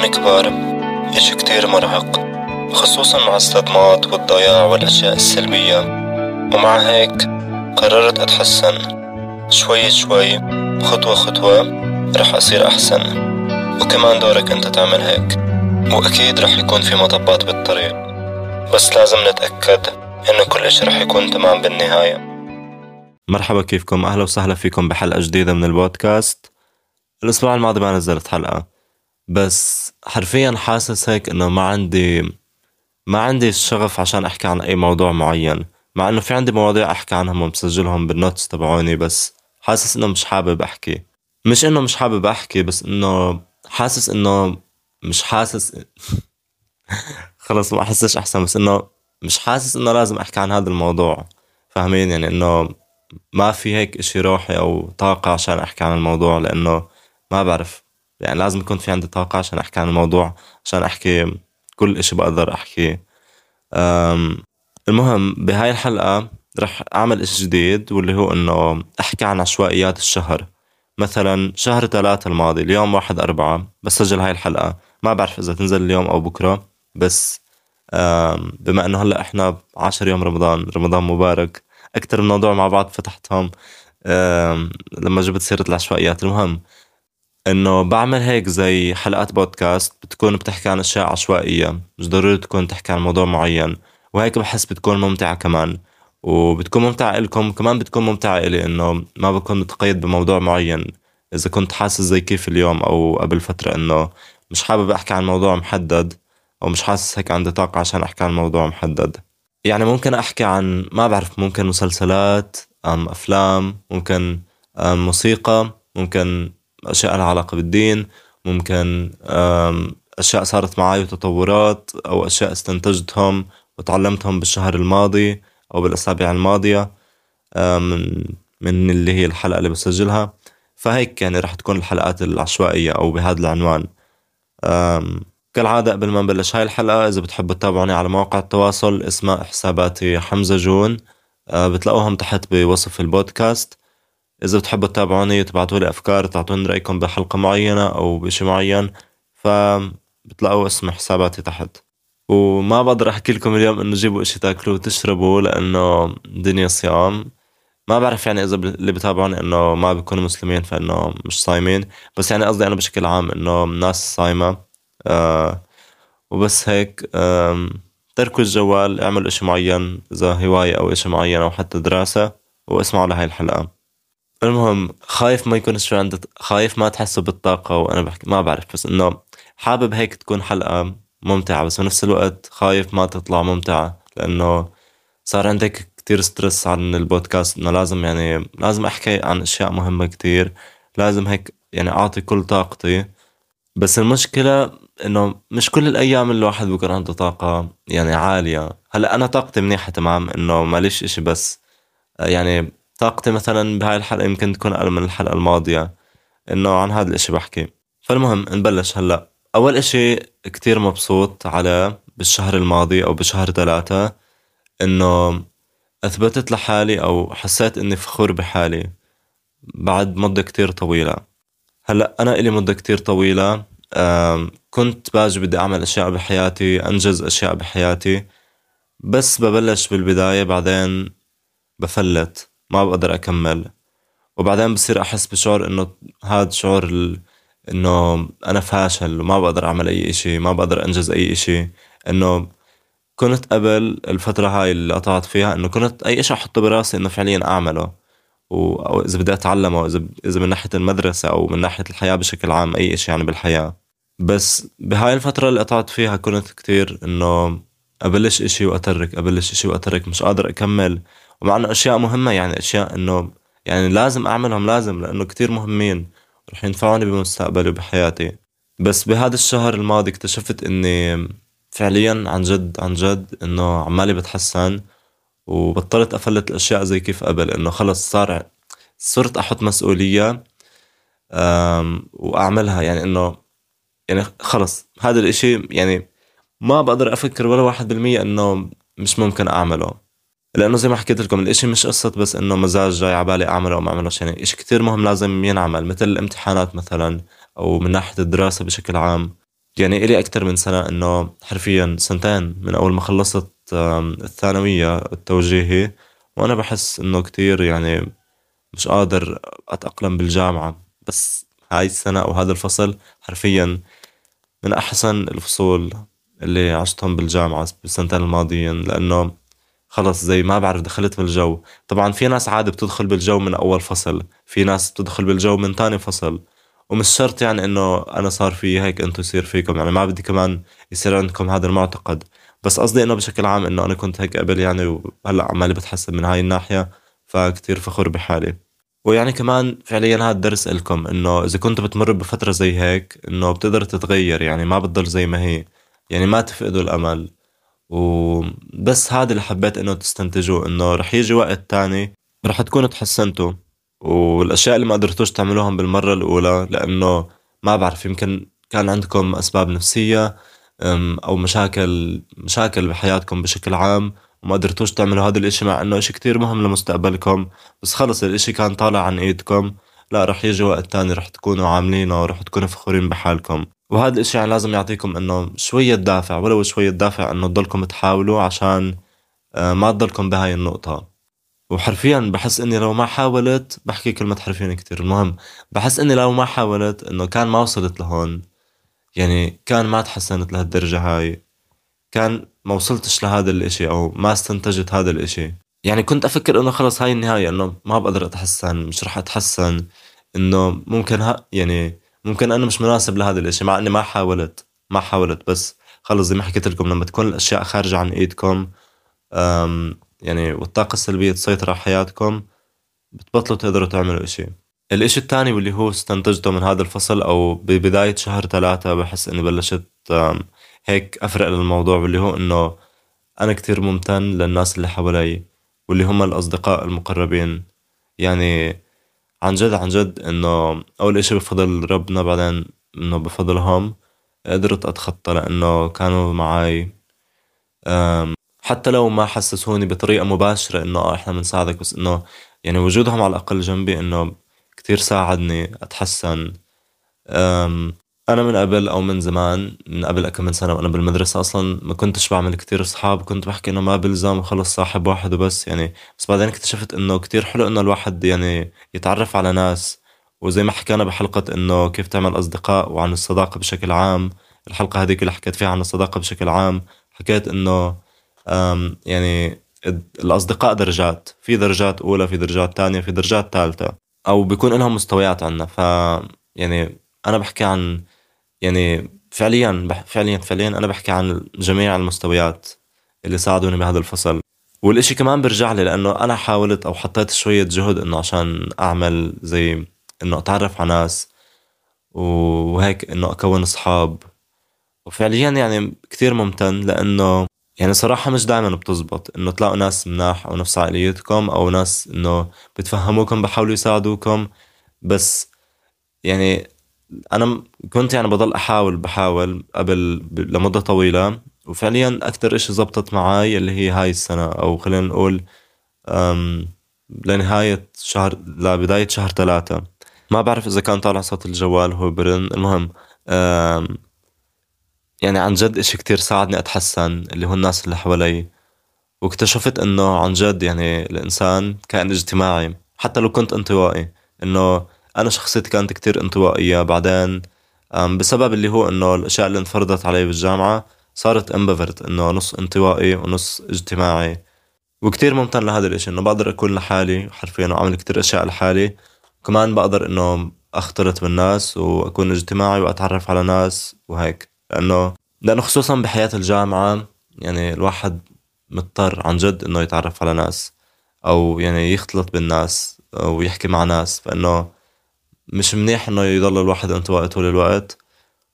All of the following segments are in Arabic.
نكون كبار إشي كتير مرهق خصوصا مع الصدمات والضياع والأشياء السلبية. ومع هيك قررت أتحسن. شوي شوي خطوة خطوة رح أصير أحسن. وكمان دورك أنت تعمل هيك. وأكيد رح يكون في مطبات بالطريق. بس لازم نتأكد إنه كل إشي رح يكون تمام بالنهاية. مرحبا كيفكم؟ أهلا وسهلا فيكم بحلقة جديدة من البودكاست. الأسبوع الماضي ما نزلت حلقة. بس حرفيا حاسس هيك إنه ما عندي ما عندي الشغف عشان أحكي عن أي موضوع معين. مع إنه في عندي مواضيع أحكي عنهم ومسجلهم بالنوتس تبعوني بس حاسس إنه مش حابب أحكي. مش إنه مش حابب أحكي بس إنه حاسس إنه مش حاسس خلص ما أحسش أحسن بس إنه مش حاسس إنه لازم أحكي عن هذا الموضوع. فاهمين؟ يعني إنه ما في هيك إشي روحي أو طاقة عشان أحكي عن الموضوع لأنه ما بعرف. يعني لازم يكون في عندي طاقة عشان أحكي عن الموضوع عشان أحكي كل إشي بقدر أحكيه المهم بهاي الحلقة رح أعمل إشي جديد واللي هو إنه أحكي عن عشوائيات الشهر. مثلا شهر ثلاثة الماضي اليوم واحد أربعة بسجل هاي الحلقة. ما بعرف إذا تنزل اليوم أو بكرة بس بما إنه هلأ إحنا عشر يوم رمضان رمضان مبارك أكتر من موضوع مع بعض فتحتهم لما جبت سيرة العشوائيات. المهم إنه بعمل هيك زي حلقات بودكاست بتكون بتحكي عن أشياء عشوائية مش ضروري تكون تحكي عن موضوع معين. وهيك بحس بتكون ممتعة كمان. وبتكون ممتعة لكم وكمان بتكون ممتعة إلي إنه ما بكون متقيد بموضوع معين. إذا كنت حاسس زي كيف اليوم أو قبل فترة إنه مش حابب أحكي عن موضوع محدد أو مش حاسس هيك عندي طاقة عشان أحكي عن موضوع محدد. يعني ممكن أحكي عن ما بعرف ممكن مسلسلات أم أفلام ممكن أم موسيقى ممكن أشياء لها علاقة بالدين ممكن أشياء صارت معي وتطورات أو أشياء استنتجتهم وتعلمتهم بالشهر الماضي أو بالأسابيع الماضية من من اللي هي الحلقة اللي بسجلها. فهيك يعني رح تكون الحلقات العشوائية أو بهذا العنوان. كالعادة قبل ما نبلش هاي الحلقة إذا بتحبوا تتابعوني على مواقع التواصل اسمها حساباتي حمزة جون بتلاقوهم تحت بوصف البودكاست. إذا بتحبوا تتابعوني وتبعتوا لي أفكار تعطوني رأيكم بحلقة معينة أو بشي معين فبتلاقوا اسم حساباتي تحت. وما بقدر أحكي لكم اليوم إنه جيبوا إشي تاكلوا وتشربوا لأنه دنيا صيام. ما بعرف يعني إذا اللي بتابعوني إنه ما بيكونوا مسلمين فإنه مش صايمين. بس يعني قصدي أنا بشكل عام إنه ناس صايمة. آه وبس هيك آه تركوا الجوال اعملوا إشي معين إذا هواية أو إشي معين أو حتى دراسة واسمعوا لهاي الحلقة. المهم خايف ما يكون شو عندك خايف ما تحسوا بالطاقة وأنا بحكي ما بعرف بس إنه حابب هيك تكون حلقة ممتعة بس بنفس الوقت خايف ما تطلع ممتعة لأنه صار عندك كتير ستريس عن البودكاست إنه لازم يعني لازم أحكي عن أشياء مهمة كتير لازم هيك يعني أعطي كل طاقتي. بس المشكلة إنه مش كل الأيام الواحد بيكون عنده طاقة يعني عالية. هلأ أنا طاقتي منيحة تمام إنه ماليش إشي بس يعني طاقتي مثلا بهاي الحلقة يمكن تكون أقل من الحلقة الماضية إنه عن هذا الإشي بحكي. فالمهم نبلش هلأ. أول إشي كتير مبسوط على بالشهر الماضي أو بشهر ثلاثة إنه أثبتت لحالي أو حسيت إني فخور بحالي بعد مدة كتير طويلة. هلأ أنا إلي مدة كتير طويلة كنت باجي بدي أعمل أشياء بحياتي أنجز أشياء بحياتي بس ببلش بالبداية بعدين بفلت. ما بقدر أكمل. وبعدين بصير أحس بشعور إنه هذا شعور ال... إنه أنا فاشل وما بقدر أعمل أي إشي ما بقدر أنجز أي إشي. إنه كنت قبل الفترة هاي اللي قطعت فيها إنه كنت أي إشي أحطه براسي إنه فعليا أعمله. و... أو إذا بدي أتعلمه إذا إذا من ناحية المدرسة أو من ناحية الحياة بشكل عام أي إشي يعني بالحياة. بس بهاي الفترة اللي قطعت فيها كنت كتير إنه أبلش إشي وأترك أبلش إشي وأترك مش قادر أكمل. ومع إنه أشياء مهمة يعني أشياء إنه يعني لازم أعملهم لازم لأنه كتير مهمين رح ينفعوني بمستقبلي وبحياتي. بس بهذا الشهر الماضي اكتشفت إني فعليا عن جد عن جد إنه عمالي بتحسن وبطلت أفلت الأشياء زي كيف قبل إنه خلص صار صرت أحط مسؤولية وأعملها. يعني إنه يعني خلص هذا الإشي يعني ما بقدر أفكر ولا واحد بالمية إنه مش ممكن أعمله. لأنه زي ما حكيت لكم الإشي مش قصة بس إنه مزاج جاي على بالي أعمله أو ما اعملوش يعني إشي كتير مهم لازم ينعمل مثل الامتحانات مثلا أو من ناحية الدراسة بشكل عام. يعني إلي أكتر من سنة إنه حرفيا سنتين من أول ما خلصت الثانوية التوجيهي وأنا بحس إنه كتير يعني مش قادر أتأقلم بالجامعة. بس هاي السنة أو هذا الفصل حرفيا من أحسن الفصول اللي عشتهم بالجامعة بالسنتين الماضيين لأنه خلص زي ما بعرف دخلت بالجو. طبعا في ناس عادي بتدخل بالجو من أول فصل في ناس بتدخل بالجو من تاني فصل. ومش شرط يعني إنه أنا صار في هيك أنتم يصير فيكم يعني ما بدي كمان يصير عندكم هذا المعتقد. بس قصدي إنه بشكل عام إنه أنا كنت هيك قبل يعني وهلأ عمالي بتحسن من هاي الناحية فكتير فخور بحالي. ويعني كمان فعليا هذا الدرس لكم إنه إذا كنت بتمر بفترة زي هيك إنه بتقدر تتغير يعني ما بتضل زي ما هي. يعني ما تفقدوا الأمل. وبس هذا اللي حبيت إنه تستنتجوه إنه رح يجي وقت تاني رح تكونوا تحسنتوا. والأشياء اللي ما قدرتوش تعملوهم بالمرة الأولى لأنه ما بعرف يمكن كان عندكم أسباب نفسية أو مشاكل مشاكل بحياتكم بشكل عام وما قدرتوش تعملوا هذا الإشي مع إنه إشي كتير مهم لمستقبلكم. بس خلص الإشي كان طالع عن إيدكم. لا رح يجي وقت تاني رح تكونوا عاملينه ورح تكونوا فخورين بحالكم. وهذا الإشي يعني لازم يعطيكم إنه شوية دافع ولو شوية دافع إنه تضلكم تحاولوا عشان آه، ما تضلكم بهاي النقطة. وحرفيا بحس إني لو ما حاولت بحكي كلمة حرفيا كتير المهم بحس إني لو ما حاولت إنه كان ما وصلت لهون يعني كان ما تحسنت لهالدرجة هاي كان ما وصلتش لهذا الإشي أو ما استنتجت هذا الإشي. يعني كنت أفكر إنه خلص هاي النهاية إنه ما بقدر أتحسن مش رح أتحسن إنه ممكن ها يعني ممكن أنا مش مناسب لهذا الإشي مع إني ما حاولت ما حاولت بس خلص زي ما حكيت لكم لما تكون الأشياء خارجة عن إيدكم يعني والطاقة السلبية تسيطر على حياتكم بتبطلوا تقدروا تعملوا إشي. الإشي الثاني واللي هو استنتجته من هذا الفصل أو ببداية شهر ثلاثة بحس إني بلشت هيك أفرق للموضوع واللي هو إنه أنا كتير ممتن للناس اللي حوالي واللي هم الأصدقاء المقربين. يعني عن جد عن جد إنه أول إشي بفضل ربنا بعدين إنه بفضلهم قدرت أتخطى لأنه كانوا معي حتى لو ما حسسوني بطريقة مباشرة إنه آه إحنا بنساعدك بس إنه يعني وجودهم على الأقل جنبي إنه كتير ساعدني أتحسن. أنا من قبل أو من زمان من قبل كم من سنة وأنا بالمدرسة أصلا ما كنتش بعمل كتير أصحاب كنت بحكي إنه ما بلزم وخلص صاحب واحد وبس يعني. بس بعدين اكتشفت إنه كتير حلو إنه الواحد يعني يتعرف على ناس. وزي ما حكينا بحلقة إنه كيف تعمل أصدقاء وعن الصداقة بشكل عام. الحلقة هذيك اللي حكيت فيها عن الصداقة بشكل عام حكيت إنه يعني الأصدقاء درجات. في درجات أولى في درجات تانية في درجات ثالثة أو بيكون لهم مستويات عنا. ف يعني أنا بحكي عن يعني فعليا فعليا فعليا أنا بحكي عن جميع المستويات اللي ساعدوني بهذا الفصل. والإشي كمان برجع لي لأنه أنا حاولت أو حطيت شوية جهد إنه عشان أعمل زي إنه أتعرف على ناس وهيك إنه أكون أصحاب. وفعليا يعني كثير ممتن لأنه يعني صراحة مش دائما بتزبط إنه تلاقوا ناس مناح أو نفس عقليتكم أو ناس إنه بتفهموكم بحاولوا يساعدوكم. بس يعني أنا كنت يعني بضل أحاول بحاول قبل لمدة طويلة وفعليا أكثر إشي زبطت معي اللي هي هاي السنة أو خلينا نقول لنهاية شهر لبداية شهر ثلاثة. ما بعرف إذا كان طالع صوت الجوال هو برن. المهم يعني عن جد إشي كتير ساعدني أتحسن اللي هو الناس اللي حوالي. واكتشفت إنه عن جد يعني الإنسان كائن اجتماعي حتى لو كنت انطوائي إنه أنا شخصيتي كانت كتير انطوائية. بعدين بسبب اللي هو إنه الأشياء اللي انفرضت علي بالجامعة صارت امبفرت إنه نص انطوائي ونص اجتماعي. وكتير ممتن لهذا الإشي إنه بقدر أكون لحالي حرفيا وأعمل كتير أشياء لحالي. وكمان بقدر إنه أختلط بالناس وأكون اجتماعي وأتعرف على ناس وهيك. لأنه لأنه خصوصا بحياة الجامعة يعني الواحد مضطر عن جد إنه يتعرف على ناس أو يعني يختلط بالناس أو يحكي مع ناس. فإنه مش منيح إنه يضل الواحد انطوائي طول الوقت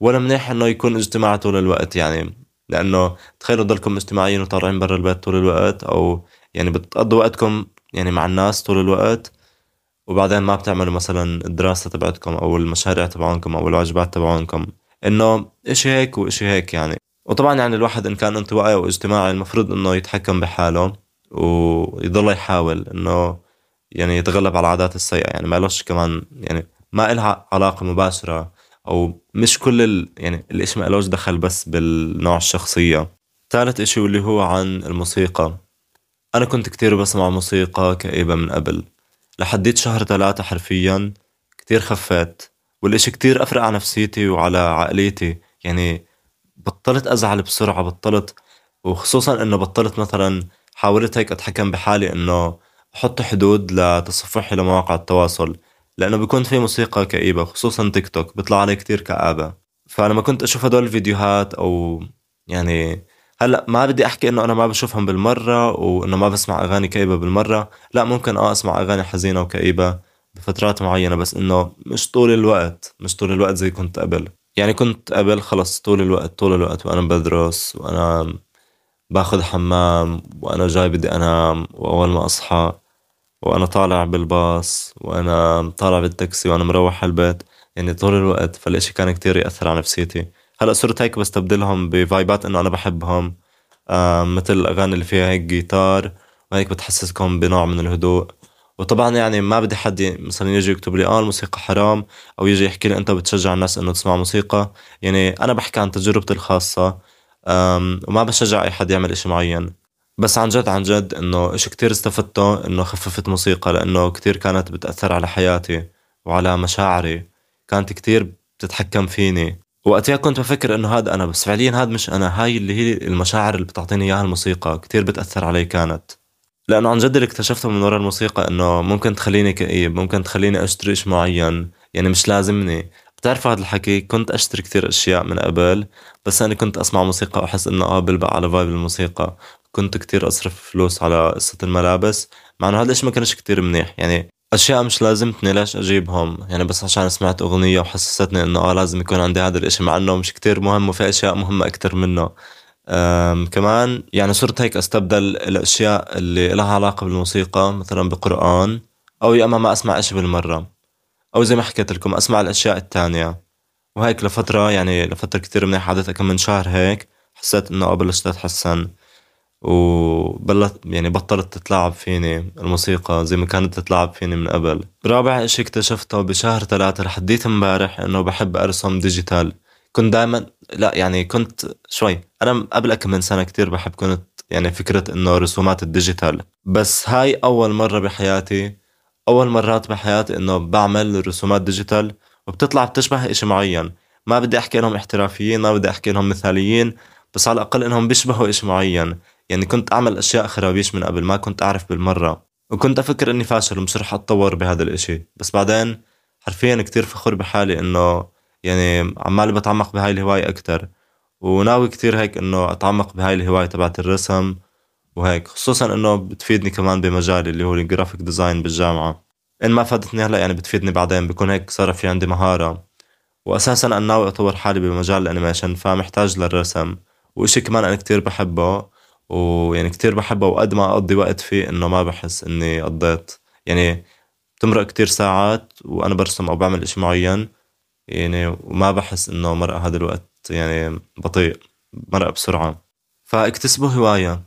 ولا منيح إنه يكون اجتماعي طول الوقت. يعني لأنه تخيلوا تضلكم اجتماعيين وطالعين برا البيت طول الوقت أو يعني بتقضوا وقتكم يعني مع الناس طول الوقت وبعدين ما بتعملوا مثلا الدراسة تبعتكم أو المشاريع تبعونكم أو الواجبات تبعونكم. إنه اشي هيك واشي هيك يعني. وطبعا يعني الواحد إن كان انطوائي أو اجتماعي المفروض إنه يتحكم بحاله ويضل يحاول إنه يعني يتغلب على العادات السيئة. يعني ما كمان يعني ما إلها علاقة مباشرة أو مش كل ال... يعني الإشي ما لوش دخل بس بالنوع الشخصية. ثالث إشي واللي هو عن الموسيقى. أنا كنت كتير بسمع موسيقى كئيبة من قبل. لحديت شهر ثلاثة حرفيا كتير خفيت. والإشي كتير أفرق على نفسيتي وعلى عقليتي. يعني بطلت أزعل بسرعة بطلت وخصوصا إنه بطلت مثلا حاولت هيك أتحكم بحالي إنه أحط حدود لتصفحي لمواقع التواصل. لأنه بيكون في موسيقى كئيبة خصوصا تيك توك بيطلع علي كتير كآبة. فلما كنت أشوف هدول الفيديوهات أو يعني هلأ ما بدي أحكي إنه أنا ما بشوفهم بالمرة وانه ما بسمع أغاني كئيبة بالمرة. لأ ممكن آه أسمع أغاني حزينة وكئيبة بفترات معينة بس إنه مش طول الوقت مش طول الوقت زي كنت قبل. يعني كنت قبل خلص طول الوقت طول الوقت وأنا بدرس وأنا باخذ حمام وأنا جاي بدي أنام وأول ما أصحى. وأنا طالع بالباص وأنا طالع بالتاكسي وأنا مروح البيت. يعني طول الوقت فالإشي كان كتير يأثر على نفسيتي. هلأ صرت هيك بستبدلهم بفايبات إنه أنا بحبهم. آه مثل الأغاني اللي فيها هيك جيتار وهيك بتحسسكم بنوع من الهدوء. وطبعا يعني ما بدي حد مثلا يجي يكتب لي آه الموسيقى حرام أو يجي يحكي لي أنت بتشجع الناس إنه تسمع موسيقى. يعني أنا بحكي عن تجربتي الخاصة. وما بشجع أي حد يعمل إشي معين. بس عن جد عن جد إنه إشي كتير استفدته إنه خففت موسيقى لأنه كتير كانت بتأثر على حياتي وعلى مشاعري. كانت كتير بتتحكم فيني. وقتها كنت بفكر إنه هذا أنا بس فعليا هذا مش أنا هاي اللي هي المشاعر اللي بتعطيني إياها الموسيقى. كتير بتأثر علي كانت. لأنه عن جد اللي اكتشفته من وراء الموسيقى إنه ممكن تخليني كئيب ممكن تخليني أشتري شيء معين يعني مش لازمني. بتعرف هذا الحكي؟ كنت أشتري كتير أشياء من قبل بس أنا كنت أسمع موسيقى وأحس إنه آه بلبق على فايب الموسيقى. كنت كتير أصرف فلوس على قصة الملابس مع إنه هذا الإشي ما كانش كتير منيح. يعني أشياء مش لازمتني ليش أجيبهم. يعني بس عشان سمعت أغنية وحسستني إنه آه لازم يكون عندي هذا الإشي مع إنه مش كتير مهم وفي أشياء مهمة أكتر منه. كمان يعني صرت هيك أستبدل الأشياء اللي لها علاقة بالموسيقى مثلا بقرآن أو يا أما ما أسمع إشي بالمرة. أو زي ما حكيت لكم أسمع الأشياء التانية. وهيك لفترة يعني لفترة كتير منيحة عادتها كم من شهر هيك حسيت إنه بلشت أتحسن. وبلت يعني بطلت تتلعب فيني الموسيقى زي ما كانت تتلعب فيني من قبل. رابع إشي اكتشفته بشهر ثلاثة لحديت امبارح إنه بحب أرسم ديجيتال. كنت دائما لا يعني كنت شوي. أنا قبل كم من سنة كتير بحب كنت يعني فكرة إنه رسومات ال digital. بس هاي أول مرة بحياتي أول مرات بحياتي إنه بعمل رسومات digital وبتطلع بتشبه إشي معين. ما بدي أحكي إنهم احترافيين ما بدي أحكي إنهم مثاليين. بس على الأقل إنهم بيشبهوا إشي معين. يعني كنت أعمل أشياء خرابيش من قبل ما كنت أعرف بالمرة. وكنت أفكر إني فاشل ومش رح أتطور بهذا الإشي. بس بعدين حرفيا كتير فخور بحالي إنه يعني عمالي بتعمق بهاي الهواية أكتر. وناوي كتير هيك إنه أتعمق بهاي الهواية تبعت الرسم وهيك. خصوصا إنه بتفيدني كمان بمجالي اللي هو ال graphic design بالجامعة. إن ما فادتني هلأ يعني بتفيدني بعدين بكون هيك صار في عندي مهارة. وأساسا أنا ناوي أطور حالي بمجال ال animation فمحتاج للرسم. وإشي كمان أنا كتير بحبه ويعني كتير بحبه وقد ما أقضي وقت فيه إنه ما بحس إني قضيت. يعني تمرق كتير ساعات وأنا برسم أو بعمل إشي معين يعني وما بحس إنه مرق هذا الوقت يعني بطيء مرق بسرعة. فاكتسبوا هواية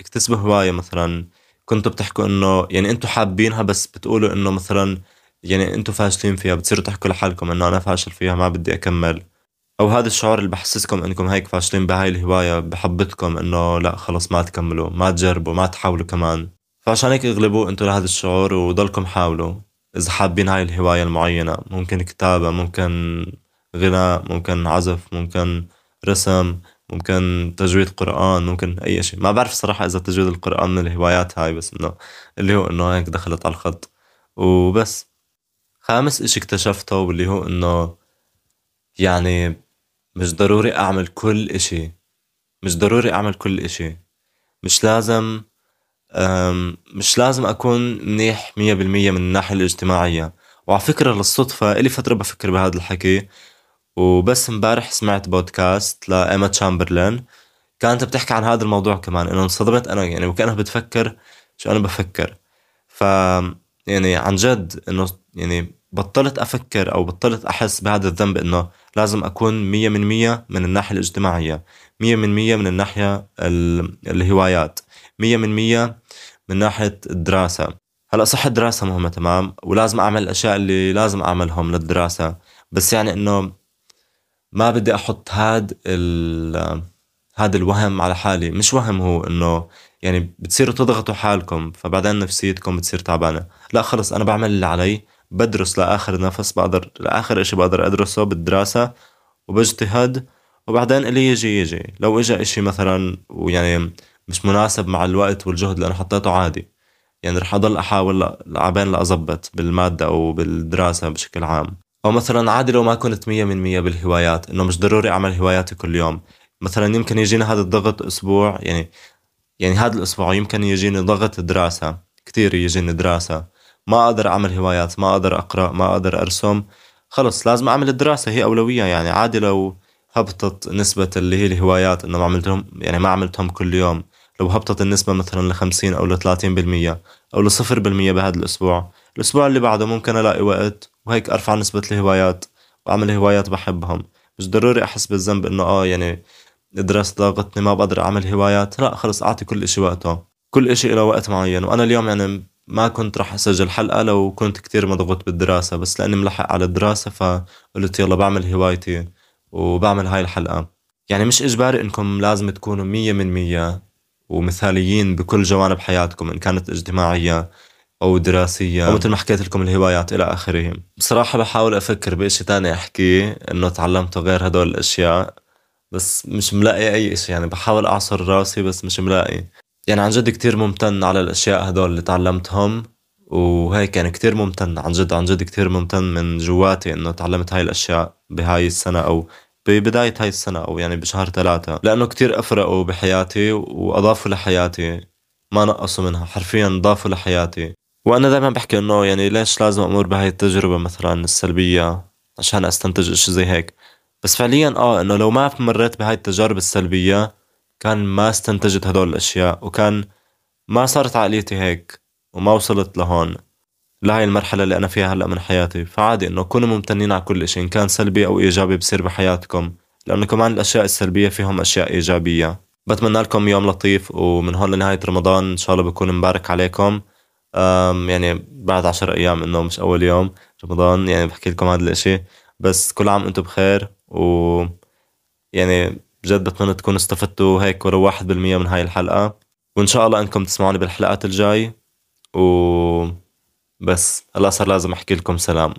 اكتسبوا هواية مثلا. كنتوا بتحكوا إنه يعني أنتوا حابينها بس بتقولوا إنه مثلا يعني أنتوا فاشلين فيها بتصيروا تحكوا لحالكم إنه أنا فاشل فيها ما بدي أكمل. أو هذا الشعور اللي بحسسكم إنكم هيك فاشلين بهاي الهواية بحبطكم إنه لا خلص ما تكملوا ما تجربوا ما تحاولوا كمان. فعشان هيك اغلبوا إنتوا لهذا الشعور وضلكم حاولوا. إذا حابين هاي الهواية المعينة ممكن كتابة ممكن غناء ممكن عزف ممكن رسم ممكن تجويد قرآن ممكن أي شيء. ما بعرف صراحة إذا تجويد القرآن من الهوايات هاي بس إنه اللي هو إنه هيك دخلت على الخط. وبس. خامس إشي اكتشفته واللي هو إنه يعني مش ضروري أعمل كل إشي. مش ضروري أعمل كل إشي. مش لازم مش لازم أكون منيح مية بالمية من الناحية الاجتماعية. وعلى فكرة للصدفة إلي فترة بفكر بهذا الحكي وبس امبارح سمعت بودكاست لإيما تشامبرلين. كانت بتحكي عن هذا الموضوع كمان إنه انصدمت أنا يعني وكأنها بتفكر شو أنا بفكر. ف يعني عن جد إنه يعني بطلت أفكر أو بطلت أحس بهذا الذنب إنه لازم أكون مية من مية من الناحية الاجتماعية مية من مية من الناحية الهوايات مية من مية من ناحية الدراسة. هلأ صح الدراسة مهمة تمام ولازم أعمل الأشياء اللي لازم أعملهم للدراسة بس يعني إنه ما بدي أحط هاد ال هذا الوهم على حالي. مش وهم هو إنه يعني بتصيروا تضغطوا حالكم فبعدين نفسيتكم بتصير تعبانة. لا خلص أنا بعمل اللي علي بدرس لآخر نفس بقدر لآخر إشي بقدر أدرسه بالدراسة وبجتهد وبعدين اللي يجي يجي. لو اجى إشي مثلا ويعني مش مناسب مع الوقت والجهد اللي أنا حطيته عادي. يعني رح أضل أحاول عبين لأظبط بالمادة أو بالدراسة بشكل عام. أو مثلا عادي لو ما كنت مية من مية بالهوايات إنه مش ضروري أعمل هواياتي كل يوم. مثلا يمكن يجينا هذا الضغط أسبوع يعني يعني هذا الأسبوع يمكن يجيني ضغط دراسة كتير يجيني دراسة. ما أقدر أعمل هوايات ما أقدر أقرأ ما أقدر أرسم. خلص لازم أعمل الدراسة هي أولوية. يعني عادي لو هبطت نسبة اللي هي الهوايات انه ما عملتهم يعني ما عملتهم كل يوم. لو هبطت النسبة مثلا لخمسين أو لثلاثين بالمية أو لصفر بالمية بهذا الأسبوع. الأسبوع اللي بعده ممكن ألاقي وقت وهيك أرفع نسبة الهوايات وأعمل هوايات بحبهم. مش ضروري أحس بالذنب إنه آه يعني الدراسة ضاغطني ما بقدر أعمل هوايات. لا خلص أعطي كل إشي وقته. كل إشي له وقت معين. وأنا اليوم يعني ما كنت راح أسجل حلقة لو كنت كتير مضغوط بالدراسة بس لأني ملحق على الدراسة فقلت يلا بعمل هوايتي وبعمل هاي الحلقة. يعني مش إجباري إنكم لازم تكونوا مية من مية ومثاليين بكل جوانب حياتكم إن كانت اجتماعية أو دراسية أو مثل ما حكيت لكم الهوايات إلى آخره. بصراحة بحاول أفكر بإشي تاني احكيه إنه تعلمته غير هدول الأشياء بس مش ملاقي أي إشي يعني بحاول أعصر راسي بس مش ملاقي. يعني عن جد كتير ممتن على الأشياء هدول اللي تعلمتهم وهيك يعني كتير ممتن عن جد عن جد كتير ممتن من جواتي إنه تعلمت هاي الأشياء بهاي السنة أو ببداية هاي السنة أو يعني بشهر ثلاثة. لأنه كتير أفرقوا بحياتي وأضافوا لحياتي ما نقصوا منها حرفيا ضافوا لحياتي. وأنا دائما بحكي إنه يعني ليش لازم أمر بهاي التجربة مثلا السلبية عشان أستنتج إشي زي هيك. بس فعليا آه إنه لو ما مريت بهاي التجارب السلبية كان ما استنتجت هدول الأشياء وكان ما صارت عقليتي هيك وما وصلت لهون. لهاي المرحلة اللي أنا فيها هلأ من حياتي. فعادي إنه كونوا ممتنين على كل إشي إن كان سلبي أو إيجابي بصير بحياتكم. لأنه كمان الأشياء السلبية فيهم أشياء إيجابية. بتمنى لكم يوم لطيف ومن هون لنهاية رمضان إن شاء الله بكون مبارك عليكم. يعني بعد عشر أيام إنه مش أول يوم رمضان يعني بحكي لكم هذا الإشي. بس كل عام أنتم بخير و يعني بجد بتمنى تكونوا استفدتوا هيك ولو واحد بالمية من هاي الحلقة. وإن شاء الله إنكم تسمعوني بالحلقات الجاي. و بس هلا صار لازم أحكي لكم سلام.